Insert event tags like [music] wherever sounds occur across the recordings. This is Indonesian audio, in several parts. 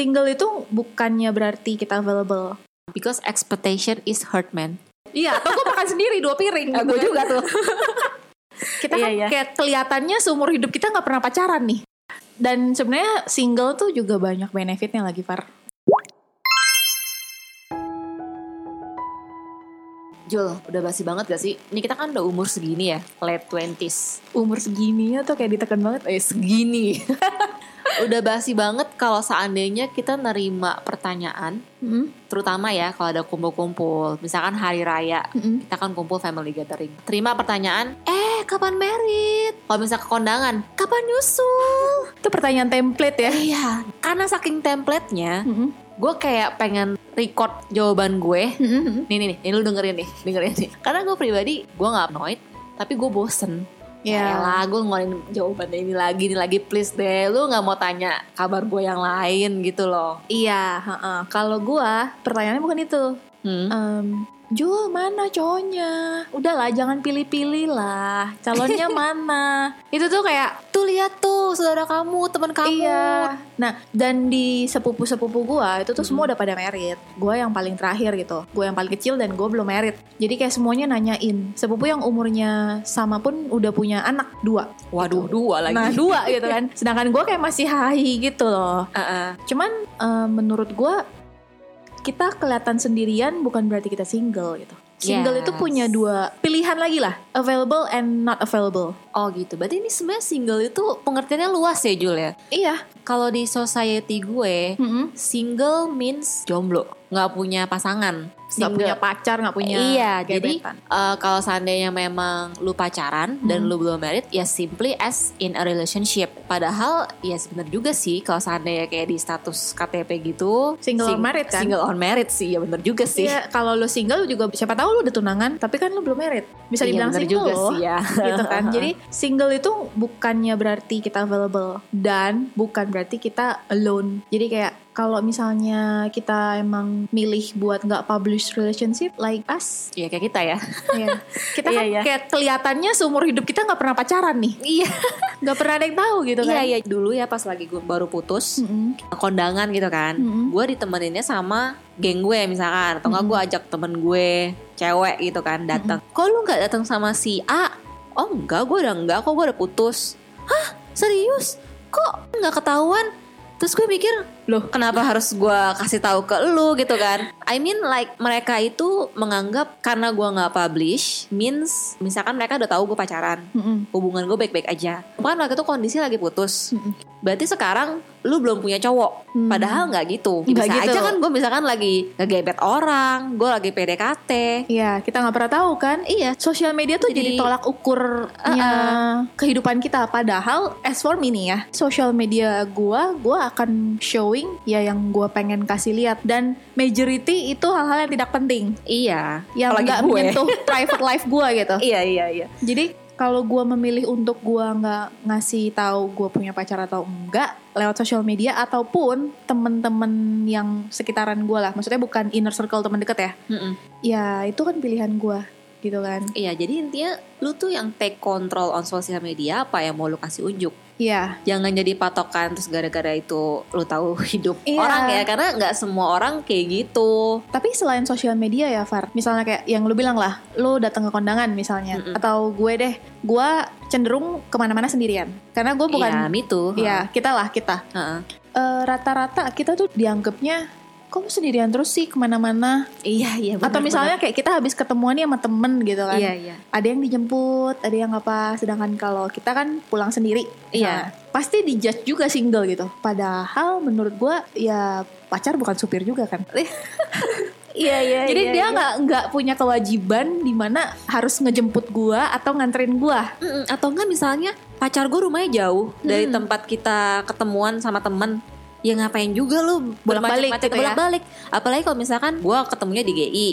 single itu bukannya berarti kita available. Because expectation is hurt man. Iya, atau gue makan sendiri dua piring. gue juga tuh. [laughs] kita Iya, kan iya. kayak kelihatannya seumur hidup kita nggak pernah pacaran nih. Dan sebenarnya single tuh juga banyak benefitnya lagi, Far. Jul, udah basi banget gak sih? Ini kita kan udah umur segini ya, late 20s. Umur segini ya tuh kayak ditekan banget. Eh, segini. [laughs] udah basi banget kalau seandainya kita nerima pertanyaan, Mm-mm. terutama ya kalau ada kumpul-kumpul, misalkan hari raya, Mm-mm. kita kan kumpul family gathering. Terima pertanyaan, eh kapan merit? Kalau misal ke kondangan, kapan nyusul? Itu pertanyaan template ya. Iya, karena saking template-nya, Mm-mm. gue kayak pengen record jawaban gue. Mm-mm. Nih nih nih, ini lu dengerin nih, dengerin nih. Karena gue pribadi, gue nggak annoyed, tapi gue bosen. Ya. Ya lah, gue ngeluarin jawabannya ini lagi, ini lagi please deh. Lu nggak mau tanya kabar gue yang lain gitu loh. Iya, heeh. Kalau gua pertanyaannya bukan itu. Hmm. Em, Jul mana cowoknya? Udahlah jangan pilih-pilih lah. Calonnya [laughs] mana? Itu tuh kayak Tuh lihat tuh saudara kamu, teman kamu. Iya. Nah, dan di sepupu-sepupu gua itu tuh Hmm. semua udah pada merit. Gua yang paling terakhir gitu. Gua yang paling kecil dan gua belum merit. Jadi kayak semuanya nanyain. Sepupu yang umurnya sama pun udah punya anak dua. Waduh, dua lagi. Nah, dua gitu kan. [laughs] Sedangkan gua kayak masih hahi gitu loh. Heeh. Cuman eh, menurut gua kita kelihatan sendirian bukan berarti kita single gitu. Single Yes. itu punya dua pilihan lagi lah, available and not available. Oh gitu. Berarti ini sebenarnya single itu pengertiannya luas ya Jul ya. Iya. Kalau di society gue, Mm-mm. single means jomblo, nggak punya pasangan. Nggak punya pacar, nggak punya iya, jadi eh, kalau seandainya memang lu pacaran dan Hmm. lu belum married, ya simply as in a relationship. Padahal ya sebenarnya juga sih kalau seandainya kayak di status KTP gitu, Single or married kan? Single on married sih, ya bener juga sih. Iya, kalau lu single juga siapa tahu lu udah tunangan, tapi kan lu belum married. Bisa Iya, dibilang single juga loh. sih ya. [laughs] gitu kan. Jadi single itu bukannya berarti kita available dan bukan berarti kita alone. Jadi kayak kalau misalnya kita emang milih buat nggak publish relationship like us, Iya kayak kita ya. ya kita Iya, kan iya. kayak kelihatannya seumur hidup kita nggak pernah pacaran nih, Iya. nggak pernah ada yang tahu gitu kan. Iya iya dulu ya pas lagi gue baru putus Mm-mm. kondangan gitu kan, Mm-mm. gue ditemeninnya sama geng gue misalkan, atau nggak gue ajak temen gue cewek gitu kan datang. Kok lu nggak datang sama si A? Oh enggak, gue udah enggak, kok gue udah putus. Hah serius? Kok nggak ketahuan? Terus gue mikir, loh kenapa harus gue kasih tahu ke lu gitu kan? I mean like mereka itu menganggap karena gue nggak publish means misalkan mereka udah tahu gue pacaran, Mm-mm. hubungan gue baik-baik aja. Kan waktu itu kondisi lagi putus. Mm-mm. Berarti sekarang lu belum punya cowok. Hmm. Padahal nggak gitu. Nggak Bisa gitu. aja kan gue misalkan lagi ngegebet orang, gue lagi PDKT. Iya, kita nggak pernah tahu kan. Iya. Sosial media tuh Jadi- jadi, tolak ukurnya kehidupan kita. Padahal as for me nih ya, sosial media gua, gua akan showing ya yang gua pengen kasih lihat dan majority itu hal-hal yang tidak penting, Iya. yang nggak gue. menyentuh [laughs] private life gua gitu. Iya iya iya. Jadi kalau gua memilih untuk gua nggak ngasih tahu gua punya pacar atau enggak lewat sosial media ataupun temen-temen yang sekitaran gua lah, maksudnya bukan inner circle temen deket ya, Mm-mm. ya itu kan pilihan gua gitu kan. Iya. Jadi intinya lu tuh yang take control on sosial media apa yang mau lu kasih unjuk. Iya, Jangan jadi patokan terus gara-gara itu lu tahu hidup Iya. orang ya karena nggak semua orang kayak gitu. Tapi selain sosial media ya Far, misalnya kayak yang lu bilang lah, lu datang ke kondangan misalnya, Mm-mm. atau gue deh, gue cenderung ke mana-mana sendirian, karena gue Iya, bukan, me too. Iya kita lah kita. Heeh. Eh, Rata-rata kita tuh dianggapnya, kok lu sendirian terus sih ke mana-mana? Iya iya. atau misalnya kayak kita habis ketemuan nih sama temen gitu kan, Iya iya. ada yang dijemput, ada yang apa, sedangkan kalau kita kan pulang sendiri, Iya. Nah, pasti dijudge juga single gitu. Padahal menurut gue ya pacar bukan supir juga kan. [laughs] Iya iya. [laughs] Jadi iya, dia iya. nggak nggak punya kewajiban di mana harus ngejemput gua atau nganterin gua. Mm-mm, atau enggak misalnya pacar gue rumahnya jauh dari Hmm. tempat kita ketemuan sama temen ya ngapain juga lu Bolak-balik gitu ya. bolak-balik. Apalagi kalau misalkan gue ketemunya di GI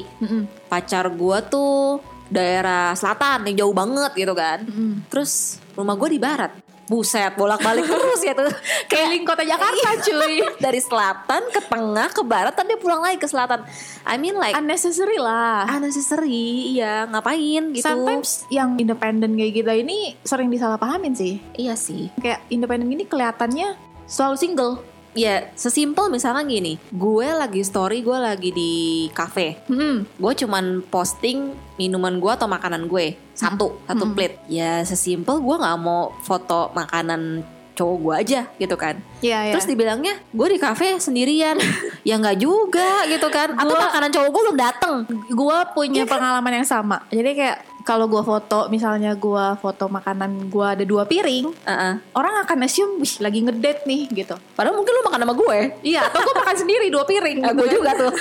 pacar gue tuh daerah selatan yang jauh banget gitu kan. Terus rumah gue di barat. Buset bolak-balik terus ya tuh [laughs] Keliling kota Jakarta cuy. [laughs] dari selatan ke tengah ke barat tadi dia pulang lagi ke selatan. I mean like Unnecessary lah. unnecessary iya. Ngapain gitu? Sometimes yang independen kayak kita ini sering disalahpahamin sih. iya sih. Kayak independen ini kelihatannya selalu single. Ya sesimpel misalnya gini, gue lagi story, gue lagi di cafe, Mm-mm. gue cuman posting minuman gue atau makanan gue satu satu Hmm. plate. Ya sesimpel gue nggak mau foto makanan cowok gue aja gitu kan. Iya, iya. Terus dibilangnya gue di cafe sendirian, [laughs] ya nggak juga gitu kan. Atau Gua- makanan cowok gue belum dateng. gue punya kan? pengalaman yang sama. Jadi kayak kalau gue foto, misalnya gue foto makanan gue ada dua piring, Heeh. orang akan assume wih lagi ngedate nih gitu. Padahal mungkin lu makan sama gue. Iya, atau gue makan sendiri dua piring. [laughs] Ya, gitu gue kan. juga tuh.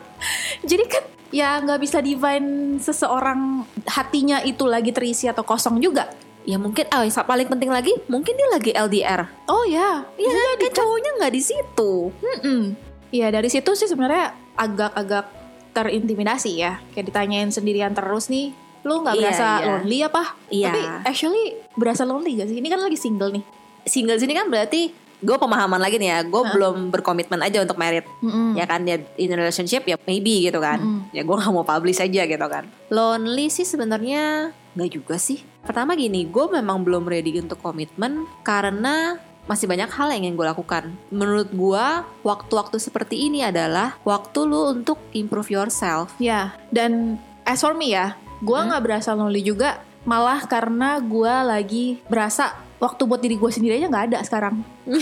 [laughs] Jadi kan ya nggak bisa divine seseorang hatinya itu lagi terisi atau kosong juga. ya mungkin, oh yang paling penting lagi, mungkin dia lagi LDR. Oh ya, Iya kan, kan cowoknya nggak di situ. Mm-mm. Iya dari situ sih sebenarnya agak-agak terintimidasi ya. Kayak ditanyain sendirian terus nih, lu nggak Iya, berasa iya. lonely apa? Iya. Tapi actually berasa lonely gak sih? Ini kan lagi single nih. Single sini kan berarti gue pemahaman lagi nih ya, gue Heeh. belum berkomitmen aja untuk married. Mm-mm. Ya kan, ya in relationship ya maybe gitu kan. Mm-mm. Ya gue gak mau publish aja gitu kan. Lonely sih sebenarnya nggak juga sih. Pertama gini, gue memang belum ready untuk komitmen karena masih banyak hal yang ingin gue lakukan. Menurut gue, waktu-waktu seperti ini adalah waktu lu untuk improve yourself. Ya, dan as for me ya, gue Hmm. nggak berasa lonely juga. Malah karena gue lagi berasa waktu buat diri gue sendiri aja nggak ada sekarang. [laughs]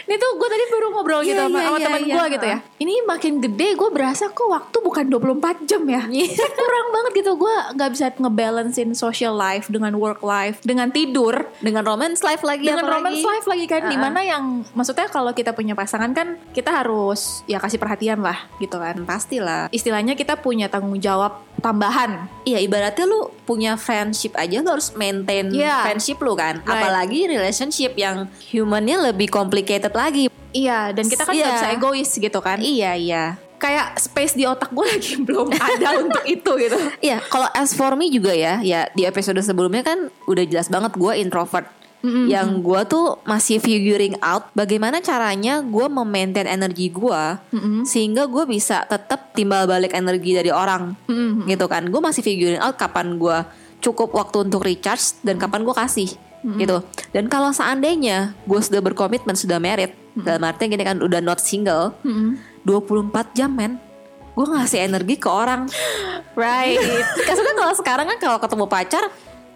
Ini tuh gue tadi baru ngobrol gitu Iya, sama, iya, sama iya, teman iya. gue gitu ya. Ini makin gede gue berasa kok waktu bukan 24 jam ya. [laughs] Kurang banget gitu gue nggak bisa ngebalancein social life dengan work life, dengan tidur, Dengan romance life lagi dengan apalagi. romance life lagi kan. Uh-uh. Di mana yang maksudnya kalau kita punya pasangan kan kita harus ya kasih perhatian lah gitu kan Pastilah. istilahnya kita punya tanggung jawab tambahan. Iya ibaratnya lu punya friendship aja lu harus maintain Iya. friendship lu kan Right. Apalagi relationship yang humannya lebih complicated lagi Iya, dan kita kan Iya. bisa egois gitu kan. Iya iya Kayak space di otak gue [laughs] lagi belum ada [laughs] untuk itu gitu. Iya kalau as for me juga ya Ya di episode sebelumnya kan udah jelas banget gue introvert Mm-mm. Yang gue tuh masih figuring out Bagaimana caranya gue memaintain energi gue Mm-mm. Sehingga gue bisa tetap timbal balik energi dari orang Mm-mm. gitu kan gue masih figuring out kapan gue cukup waktu untuk recharge dan kapan gue kasih gitu dan kalau seandainya gue sudah berkomitmen sudah married dalam artinya gini kan udah not single Mm-mm. 24 jam men gue ngasih energi ke orang [laughs] Right. [laughs] Maksudnya kalau sekarang kan kalau ketemu pacar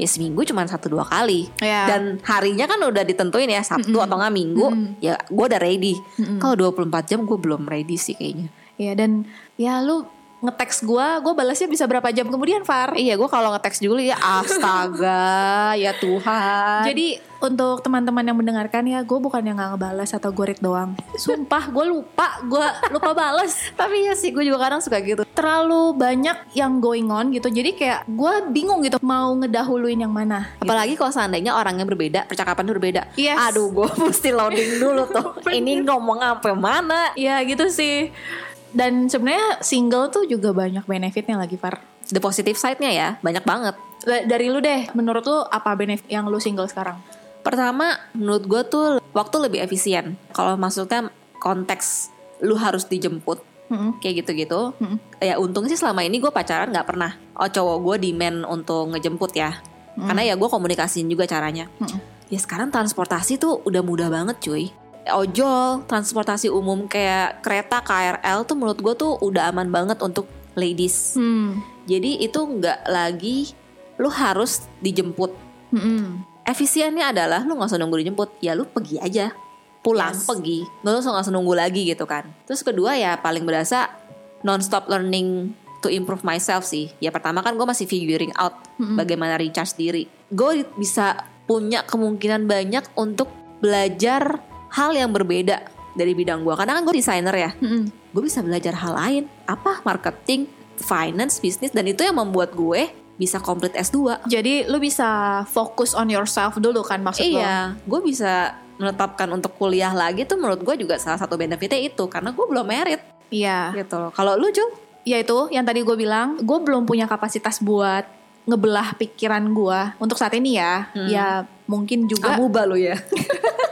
ya seminggu cuma satu dua kali. Iya. dan harinya kan udah ditentuin ya Sabtu atau nggak Minggu ya gue udah ready. Kalau 24 jam gue belum ready sih kayaknya. Iya dan ya lu ngeteks gue, gue balasnya bisa berapa jam kemudian Far. Iya gue kalau nge-text dulu ya astaga ya Tuhan Jadi untuk teman-teman yang mendengarkan ya, gue bukan yang nggak ngebalas atau gue read doang. Sumpah, gue lupa, gue lupa balas. [laughs] Tapi ya sih gue juga kadang suka gitu Terlalu banyak yang going on gitu. Jadi kayak gue bingung gitu mau ngedahuluin yang mana. gitu. Apalagi kalau seandainya orangnya berbeda Percakapan berbeda Yes. Aduh gue [laughs] mesti loading dulu tuh [laughs] Ini ngomong apa mana Iya gitu sih. Dan sebenarnya single tuh juga banyak benefitnya lagi Far. The positive side-nya ya Banyak banget Da- Dari lu deh, menurut lu apa benefit yang lu single sekarang? Pertama menurut gue tuh Waktu lebih efisien Kalau maksudnya konteks Lu harus dijemput Mm-mm. Kayak gitu-gitu Mm-mm. Ya untung sih selama ini gue pacaran gak pernah Oh cowok gue demand untuk ngejemput ya Karena ya gue komunikasiin juga caranya Mm-mm. Ya sekarang transportasi tuh udah mudah banget cuy Ojol, transportasi umum kayak kereta, KRL tuh menurut gue tuh udah aman banget untuk ladies Hmm. Jadi itu nggak lagi lu harus dijemput Mm-mm. Efisiennya adalah lu gak usah nunggu dijemput Ya lu pergi aja Pulang, Yes. pergi Nggak usah gak usah nunggu lagi gitu kan Terus kedua ya paling berasa Non-stop learning to improve myself sih Ya pertama kan gue masih figuring out Mm-mm. Bagaimana recharge diri Gue bisa punya kemungkinan banyak untuk belajar hal yang berbeda dari bidang gue Karena kan gue desainer ya Mm-mm. Gue bisa belajar hal lain Apa? Marketing, finance, bisnis Dan itu yang membuat gue bisa komplit S2 Jadi lu bisa fokus on yourself dulu kan maksud? Iya, gue bisa menetapkan untuk kuliah lagi tuh menurut gue juga salah satu benefitnya itu karena gue belum merit Iya. gitu loh. Kalau lu Jul? Ya itu yang tadi gue bilang, gue belum punya kapasitas buat ngebelah pikiran gue untuk saat ini ya. Hmm. Ya mungkin juga, Amuba lu ya. [laughs]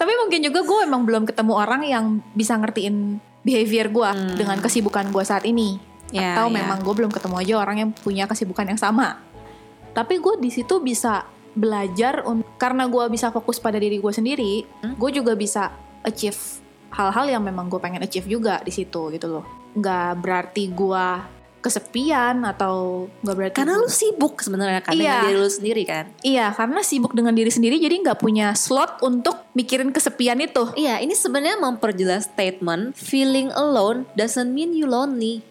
tapi mungkin juga gue emang belum ketemu orang yang bisa ngertiin behavior gue Hmm. dengan kesibukan gue saat ini. Ya, Atau ya. memang gue belum ketemu aja orang yang punya kesibukan yang sama. Tapi gue di situ bisa belajar karena gue bisa fokus pada diri gue sendiri, Hmm? gue juga bisa achieve hal-hal yang memang gue pengen achieve juga di situ gitu loh. Nggak berarti gue kesepian atau nggak berarti Karena lu sibuk sebenarnya kan Iya. dengan diri lu sendiri kan. Iya, karena sibuk dengan diri sendiri jadi nggak punya slot untuk mikirin kesepian itu. Iya, ini sebenarnya memperjelas statement feeling alone doesn't mean you lonely.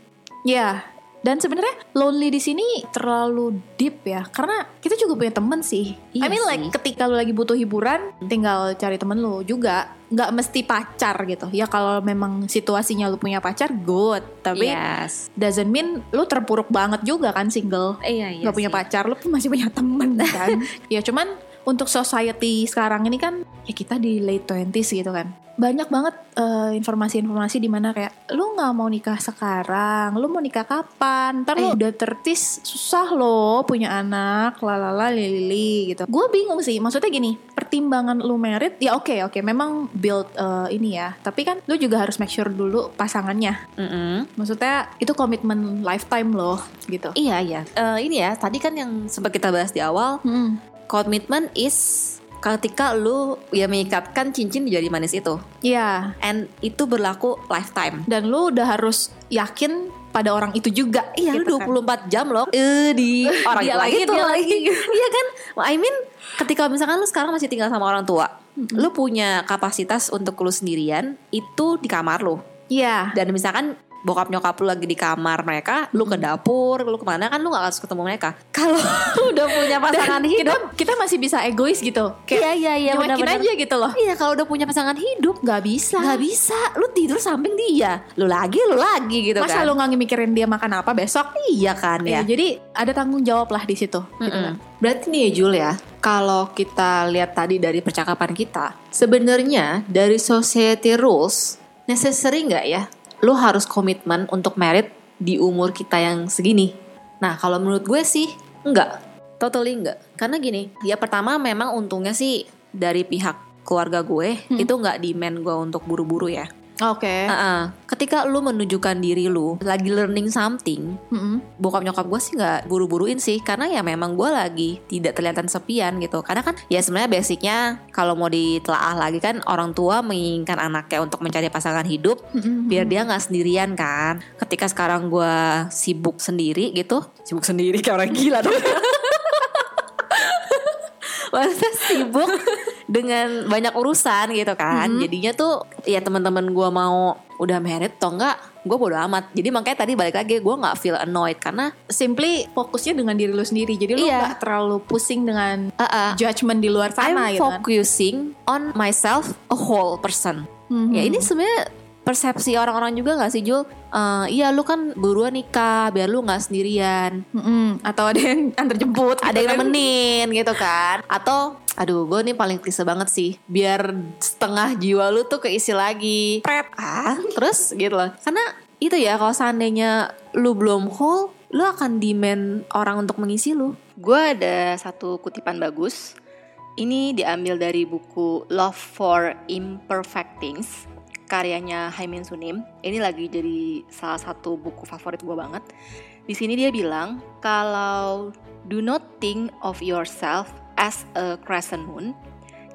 Ya, dan sebenarnya lonely di sini terlalu deep ya, karena kita juga punya temen sih. Iya I mean like sih. ketika lu lagi butuh hiburan, tinggal cari temen lu juga, nggak mesti pacar gitu. Ya kalau memang situasinya lu punya pacar, good. Tapi yes. doesn't mean lu terpuruk banget juga kan single. Iya, iya. Nggak punya sih. pacar, lu pun masih punya temen [laughs] kan. ya cuman untuk society sekarang ini kan ya kita di late 20s gitu kan. Banyak banget eh, informasi-informasi di mana kayak lu nggak mau nikah sekarang, lu mau nikah kapan? Ntar lu udah tertis susah loh punya anak, lalala lili gitu. Gue bingung sih, maksudnya gini, pertimbangan lu merit ya oke oke memang build eh, ini ya, tapi kan lu juga harus make sure dulu pasangannya. Mm-mm. Maksudnya itu komitmen lifetime loh gitu. Iya, iya. Eh, ini ya, tadi kan yang sempat kita bahas di awal, komitmen is ketika lu ya mengikatkan cincin di jari manis itu. Iya, And itu berlaku lifetime. dan lu udah harus yakin pada orang itu juga. Iya, gitu lu kan. 24 jam loh eh di [laughs] orang Dia itu lagi, itu dia lagi. Iya kan? I mean, ketika misalkan lu sekarang masih tinggal sama orang tua, lu punya kapasitas untuk lu sendirian itu di kamar lu. Iya. Dan misalkan bokap nyokap lu lagi di kamar mereka, lu ke dapur, lu ke mana kan lu gak harus ketemu mereka. Kalau lu udah punya pasangan kita, hidup, kita masih bisa egois gitu. iya iya iya cuekin benar-benar. aja gitu loh. Iya kalau udah punya pasangan hidup Gak bisa. nggak bisa, lu tidur samping dia, lu lagi lu lagi gitu Masa kan. lu nggak mikirin dia makan apa besok? Iya kan Ya, ya. jadi ada tanggung jawab lah di situ. gitu kan. Berarti nih Jul ya, kalau kita lihat tadi dari percakapan kita, sebenarnya dari society rules, necessary nggak ya? Lu harus komitmen untuk merit di umur kita yang segini. Nah kalau menurut gue sih enggak, totally enggak. Karena gini, ya pertama memang untungnya sih dari pihak keluarga gue itu nggak demand gue untuk buru-buru ya. Oke. Heeh. Ketika lu menunjukkan diri lu lagi learning something, Mm-mm. bokap nyokap gue sih nggak buru-buruin sih karena ya memang gue lagi tidak terlihat sepian gitu karena kan ya sebenarnya basicnya kalau mau ditelaah lagi kan orang tua menginginkan anaknya untuk mencari pasangan hidup Mm-mm. biar dia nggak sendirian kan ketika sekarang gue sibuk sendiri gitu sibuk sendiri kayak orang gila dong [laughs] Maksudnya sibuk dengan banyak urusan gitu kan jadinya tuh ya teman-teman gue mau udah married atau enggak gue bodo amat jadi makanya tadi balik lagi gue nggak feel annoyed karena Simply fokusnya dengan diri lu sendiri. Jadi lu Iya. terlalu pusing dengan uh, uh, judgement di luar sana I'm gitu kan. focusing on myself a whole person Mhm. ya ini sebenarnya persepsi orang-orang juga nggak sih Jul Eh, iya lu kan buruan nikah biar lu nggak sendirian Mm-mm. Atau ada yang antar jemput. ada gitu yang kan. nemenin gitu kan atau aduh gue nih paling klise banget sih biar setengah jiwa lu tuh keisi lagi pret ah terus gitu loh karena itu ya kalau seandainya lu belum whole lu akan demand orang untuk mengisi lu Gue ada satu kutipan bagus. Ini diambil dari buku Love for Imperfect Things karyanya Haimin Sunim. Ini lagi jadi salah satu buku favorit gue banget. Di sini dia bilang kalau do not think of yourself as a crescent moon.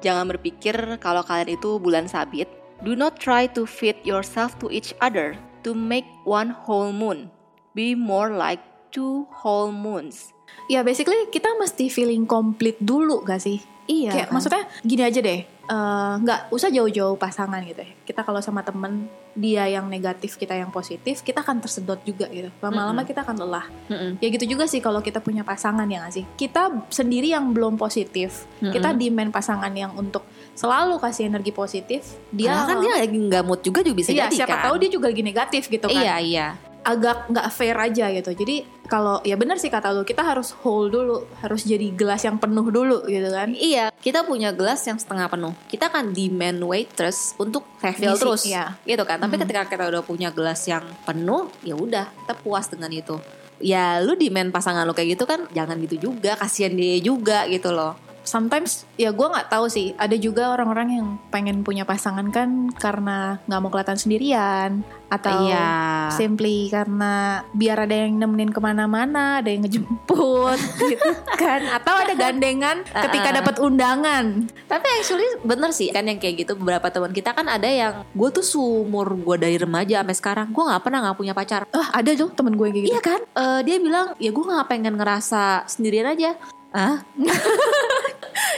Jangan berpikir kalau kalian itu bulan sabit. Do not try to fit yourself to each other to make one whole moon. Be more like two whole moons. Ya basically kita mesti feeling complete dulu gak sih? Iya Kayak maksudnya gini aja deh, eh, nggak usah jauh-jauh pasangan gitu ya. Kita kalau sama temen dia yang negatif, kita yang positif, kita akan tersedot juga gitu. Lama-lama kita akan lelah. Mm-mm. Ya gitu juga sih kalau kita punya pasangan ya nggak sih. Kita sendiri yang belum positif, kita demand pasangan yang untuk selalu kasih energi positif. Dia Dia kan dia lagi nggak mood juga juga bisa iya, jadi siapa kan. tahu dia juga lagi negatif gitu kan. Iya iya. Agak nggak fair aja gitu. Jadi kalau ya benar sih kata lu, kita harus hold dulu, harus jadi gelas yang penuh dulu gitu kan. Iya, kita punya gelas yang setengah penuh. Kita kan demand waitress untuk refill terus, iya. gitu kan. Tapi Mhm. ketika kita udah punya gelas yang penuh, ya udah, kita puas dengan itu. Ya, lu demand pasangan lu kayak gitu kan, jangan gitu juga, kasihan dia juga gitu loh. Sometimes ya gue nggak tahu sih ada juga orang-orang yang pengen punya pasangan kan karena nggak mau kelihatan sendirian atau Iya. simply karena biar ada yang nemenin ke mana-mana ada yang ngejemput [laughs] gitu kan atau ada gandengan [laughs] ketika dapat undangan Tapi actually bener sih kan yang kayak gitu beberapa teman kita kan ada yang gue tuh seumur gue dari remaja sampai sekarang gue nggak pernah nggak punya pacar. ah ada tuh temen gue kayak gitu Iya kan? Eh, dia bilang ya gue nggak pengen ngerasa sendirian aja. Ah, [laughs]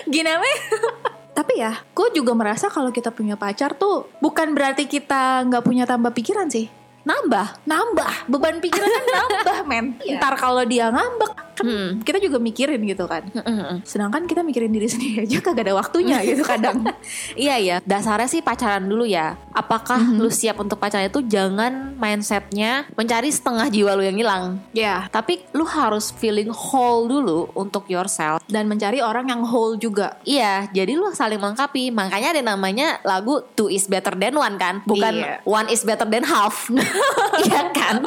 Gini apa? Tapi ya, gue juga merasa kalau kita punya pacar tuh bukan berarti kita nggak punya tambah pikiran sih. nambah. Nambah, beban pikiran kan nambah, men. Iya. Ntar kalau dia ngambek, kan Hmm. kita juga mikirin gitu kan. Sedangkan kita mikirin diri [laughs] sendiri aja kagak ada waktunya gitu kadang. [laughs] Iya ya, dasarnya sih pacaran dulu ya. Apakah lu siap untuk pacaran itu jangan mindsetnya mencari setengah jiwa lu yang hilang. Ya, Tapi lu harus feeling whole dulu untuk yourself. dan mencari orang yang whole juga. Iya, jadi lu saling melengkapi. Makanya ada namanya lagu two is better than one kan, bukan Iya. one is better than half. [laughs] Iya kan?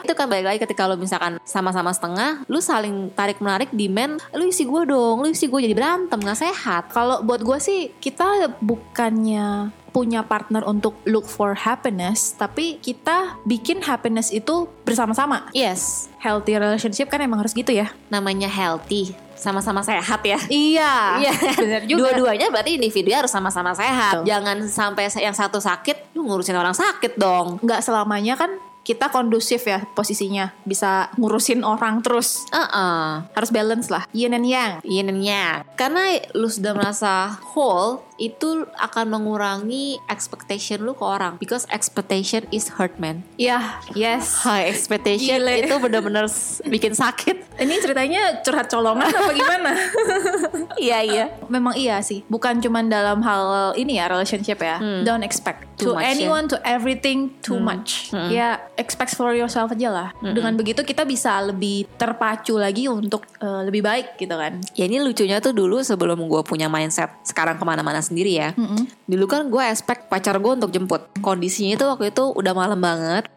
itu kan balik lagi ketika lu misalkan sama-sama setengah, lu saling tarik menarik demand, lu isi gue dong, lu isi gue jadi berantem nggak sehat. Kalau buat gue sih kita bukannya punya partner untuk look for happiness, tapi kita bikin happiness itu bersama-sama. Yes, Healthy relationship kan emang harus gitu ya. namanya healthy, sama-sama sehat ya. Iya, Iya, benar juga. Dua-duanya berarti individu harus sama-sama sehat. Jangan sampai yang satu sakit, lu ngurusin orang sakit dong. nggak selamanya kan kita kondusif ya posisinya bisa ngurusin orang terus Uh-uh. harus balance lah yin and yang yin and yang. Karena lu sudah merasa whole, itu akan mengurangi expectation lu ke orang. Because expectation is hurt, man. Iya, yes. High expectation Gile. itu benar-benar bikin sakit. Ini ceritanya curhat colongan apa gimana? [laughs] Iya, iya. Memang iya sih, bukan cuman dalam hal ini ya relationship ya. Hmm. Don't expect Too to much, ya. anyone to everything too much. Hmm. Ya expect for yourself aja lah. Dengan begitu kita bisa lebih terpacu lagi untuk eh, lebih baik gitu kan. Ya ini lucunya tuh dulu sebelum gue punya mindset sekarang ke mana-mana sendiri ya. Mm-mm. Dulu kan gue expect pacar gue untuk jemput. Kondisinya itu waktu itu udah malam banget.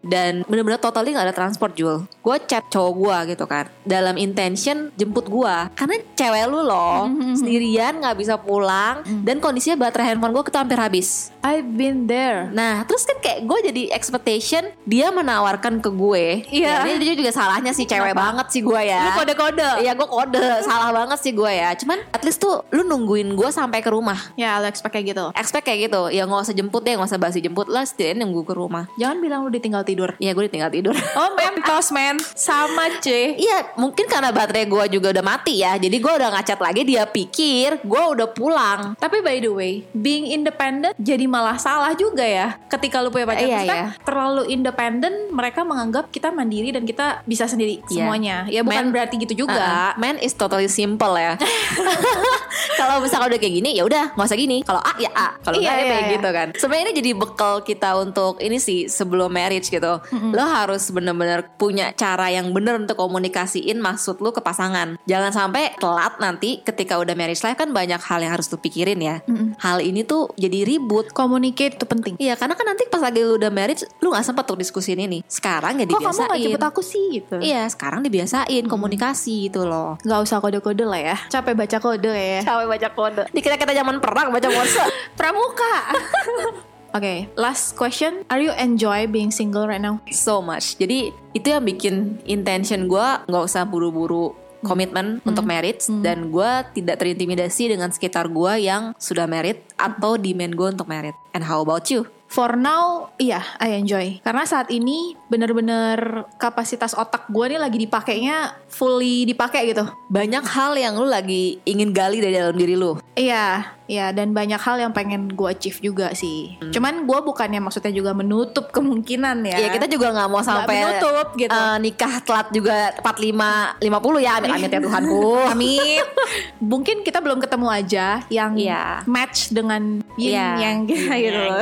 Dan bener-bener totally gak ada transport Jul. Gue chat cowok gue gitu kan. Dalam intention jemput gue Karena cewek lu loh Mhm. Sendirian gak bisa pulang. Dan kondisinya baterai handphone gue itu hampir habis. I've been there. Nah terus kan kayak gue jadi expectation Dia menawarkan ke gue. Iya. Ya, Dia juga salahnya sih cewek Kenapa? banget sih gue ya. Lu kode-kode. Iya gue kode. [laughs] Salah banget sih gue ya. Cuman at least tuh Lu nungguin gue sampai ke rumah. Ya, lo expect kayak gitu. expect kayak gitu. Ya nggak usah jemput deh nggak usah basi jemput. Lah setidaknya nunggu ke rumah. Jangan bilang lu ditinggal tidur. Iya gue ditinggal tidur Oh, mentos, men. Sama, C. Iya mungkin karena baterai gue juga udah mati ya Jadi gue udah ngacat lagi Dia pikir gue udah pulang Tapi by the way, being independent jadi malah salah juga ya. Ketika lu punya pacar, Iya, iya. terlalu independen, mereka menganggap kita mandiri dan kita bisa sendiri Iya. semuanya. Ya bukan Men- berarti gitu juga. Uh-uh. Man is totally simple ya [laughs] Kalau misalnya udah kayak gini ya udah nggak usah gini Kalau A ya A Kalau Iya, ya iya, kayak iya. gitu kan Sebenarnya ini jadi bekal kita untuk Ini sih sebelum marriage gitu Lo harus bener-bener punya cara yang bener Untuk komunikasiin maksud lo ke pasangan. Jangan sampai telat nanti Ketika udah marriage life kan banyak hal yang harus lo pikirin ya. Hal ini tuh jadi ribut. Communicate itu penting. Iya karena kan nanti pas lagi lu udah marriage Lu gak sempet tuh diskusiin ini. Sekarang ya Kok kamu dibiasain. gak jemput aku sih gitu? Iya sekarang dibiasain komunikasi gitu loh. Gak usah kode-kode lah ya. Capek baca kode ya. Capek baca kode. Dikira kita zaman perang baca morse [laughs] Pramuka. [laughs] Oke, last question. Are you enjoy being single right now? So much Jadi itu yang bikin intention gue nggak usah buru-buru komitmen untuk marriage dan gue tidak terintimidasi dengan sekitar gue yang sudah married atau demand gue untuk married. And how about you? For now, iya, I enjoy. Karena saat ini bener-bener kapasitas otak gue nih lagi dipakainya fully dipakai gitu. Banyak hal yang lu lagi ingin gali dari dalam diri lu. Iya, iya dan banyak hal yang pengen gue achieve juga sih. Cuman gue bukannya maksudnya juga menutup kemungkinan ya. Ya kita juga nggak mau sampai menutup gitu. eh, nikah telat juga 45 50 ya amit amit ya Tuhanku. [laughs] Amin. Mungkin kita belum ketemu aja yang Iya. match dengan yin Iya, yang yin [laughs] gitu yang.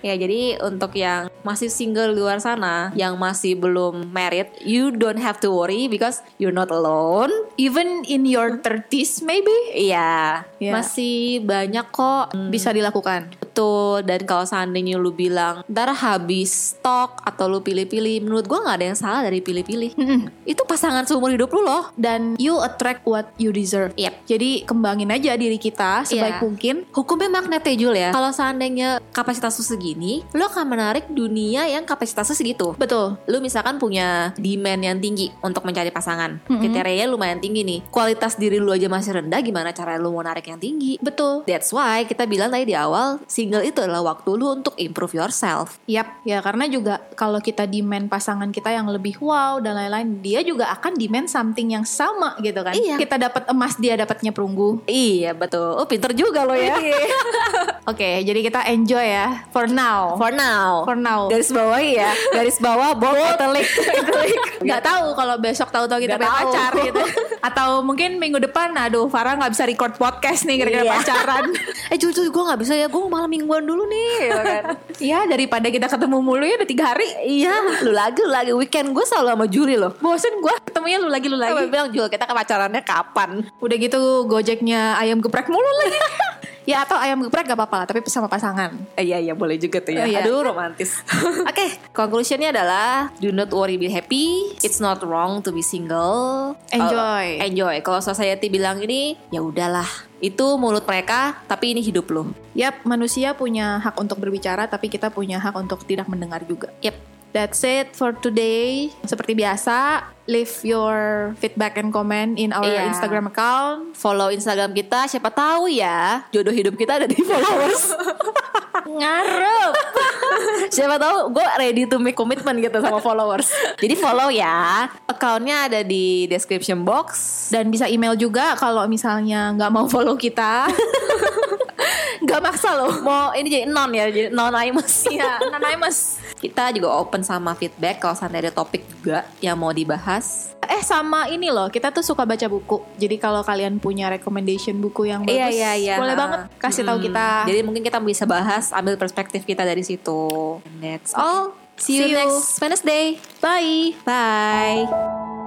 Ya jadi untuk yang masih single di luar sana, yang masih belum married, you don't have to worry because you're not alone. Even in your 30s maybe Iya, Iya. masih banyak kok. Hmm, bisa dilakukan. Betul. gitu dan kalau seandainya lu bilang ntar habis stok atau lu pilih-pilih menurut gua nggak ada yang salah dari pilih-pilih itu pasangan seumur hidup lu loh Dan you attract what you deserve. Yep. Jadi kembangin aja diri kita sebaik Iya. mungkin. Hukumnya magnet ya Jul ya Kalau seandainya kapasitas lu segini Lu akan menarik dunia yang kapasitasnya segitu Betul. Lu misalkan punya demand yang tinggi Untuk mencari pasangan Mm-mm. Kriterianya lumayan tinggi nih Kualitas diri lu aja masih rendah Gimana cara lu mau narik yang tinggi Betul. That's why kita bilang tadi di awal Single itu adalah waktu lu untuk improve yourself Yap, ya karena juga kalau kita demand pasangan kita yang lebih wow dan lain-lain, dia juga akan demand something yang sama gitu kan. Iya. Kita dapat emas, dia dapatnya perunggu. Iya betul Oh pinter juga lo ya [laughs] Oke, jadi kita enjoy ya for now. For now For now. Garis bawah ya Garis bawah bold [laughs] italic Nggak tahu kalau besok tahu-tahu kita Nggak punya pacar gitu. [laughs] Atau mungkin minggu depan, aduh Farah nggak bisa record podcast nih gara-gara Iya. pacaran. Eh Jul gue gak bisa ya Gue malam mingguan dulu nih ya kan? [laughs] ya daripada kita ketemu mulu ya udah tiga hari. Iya Lu lagi lu lagi Weekend gue selalu sama Juli loh Bosen gue ketemunya lu lagi lu lagi. Gue bilang Jul kita ke pacarannya kapan Udah gitu gojeknya ayam geprek mulu lagi. [laughs] ya atau ayam geprek gak apa-apa lah, tapi sama pasangan. Eh, Iya iya boleh juga tuh ya Oh, iya. Aduh romantis [laughs] Oke conclusionnya adalah Do not worry be happy It's not wrong to be single Enjoy. Kalau- Enjoy Kalau society bilang ini Ya udahlah Itu mulut mereka Tapi ini hidup lo Yap, manusia punya hak untuk berbicara, tapi kita punya hak untuk tidak mendengar juga. Yep That's it for today. Seperti biasa, leave your feedback and comment in our Iya. Instagram account. Follow Instagram kita Siapa tahu ya Jodoh hidup kita ada di followers [laughs] Ngarep. [laughs] Siapa tahu gue ready to make commitment gitu sama followers Jadi follow ya Accountnya ada di description box Dan bisa email juga kalau misalnya nggak mau follow kita. [laughs] Nggak maksa loh. Mau ini jadi non ya Jadi non-anonymous [laughs] Iya, anonymous. Kita juga open sama feedback Kalau sampai ada topik juga Yang mau dibahas Eh sama ini loh, kita tuh suka baca buku. Jadi kalau kalian punya recommendation buku yang bagus, Iya iya iya boleh banget kasih tahu Mm. kita. Jadi mungkin kita bisa bahas Ambil perspektif kita dari situ And that's all See you, See you. next Wednesday Bye. Bye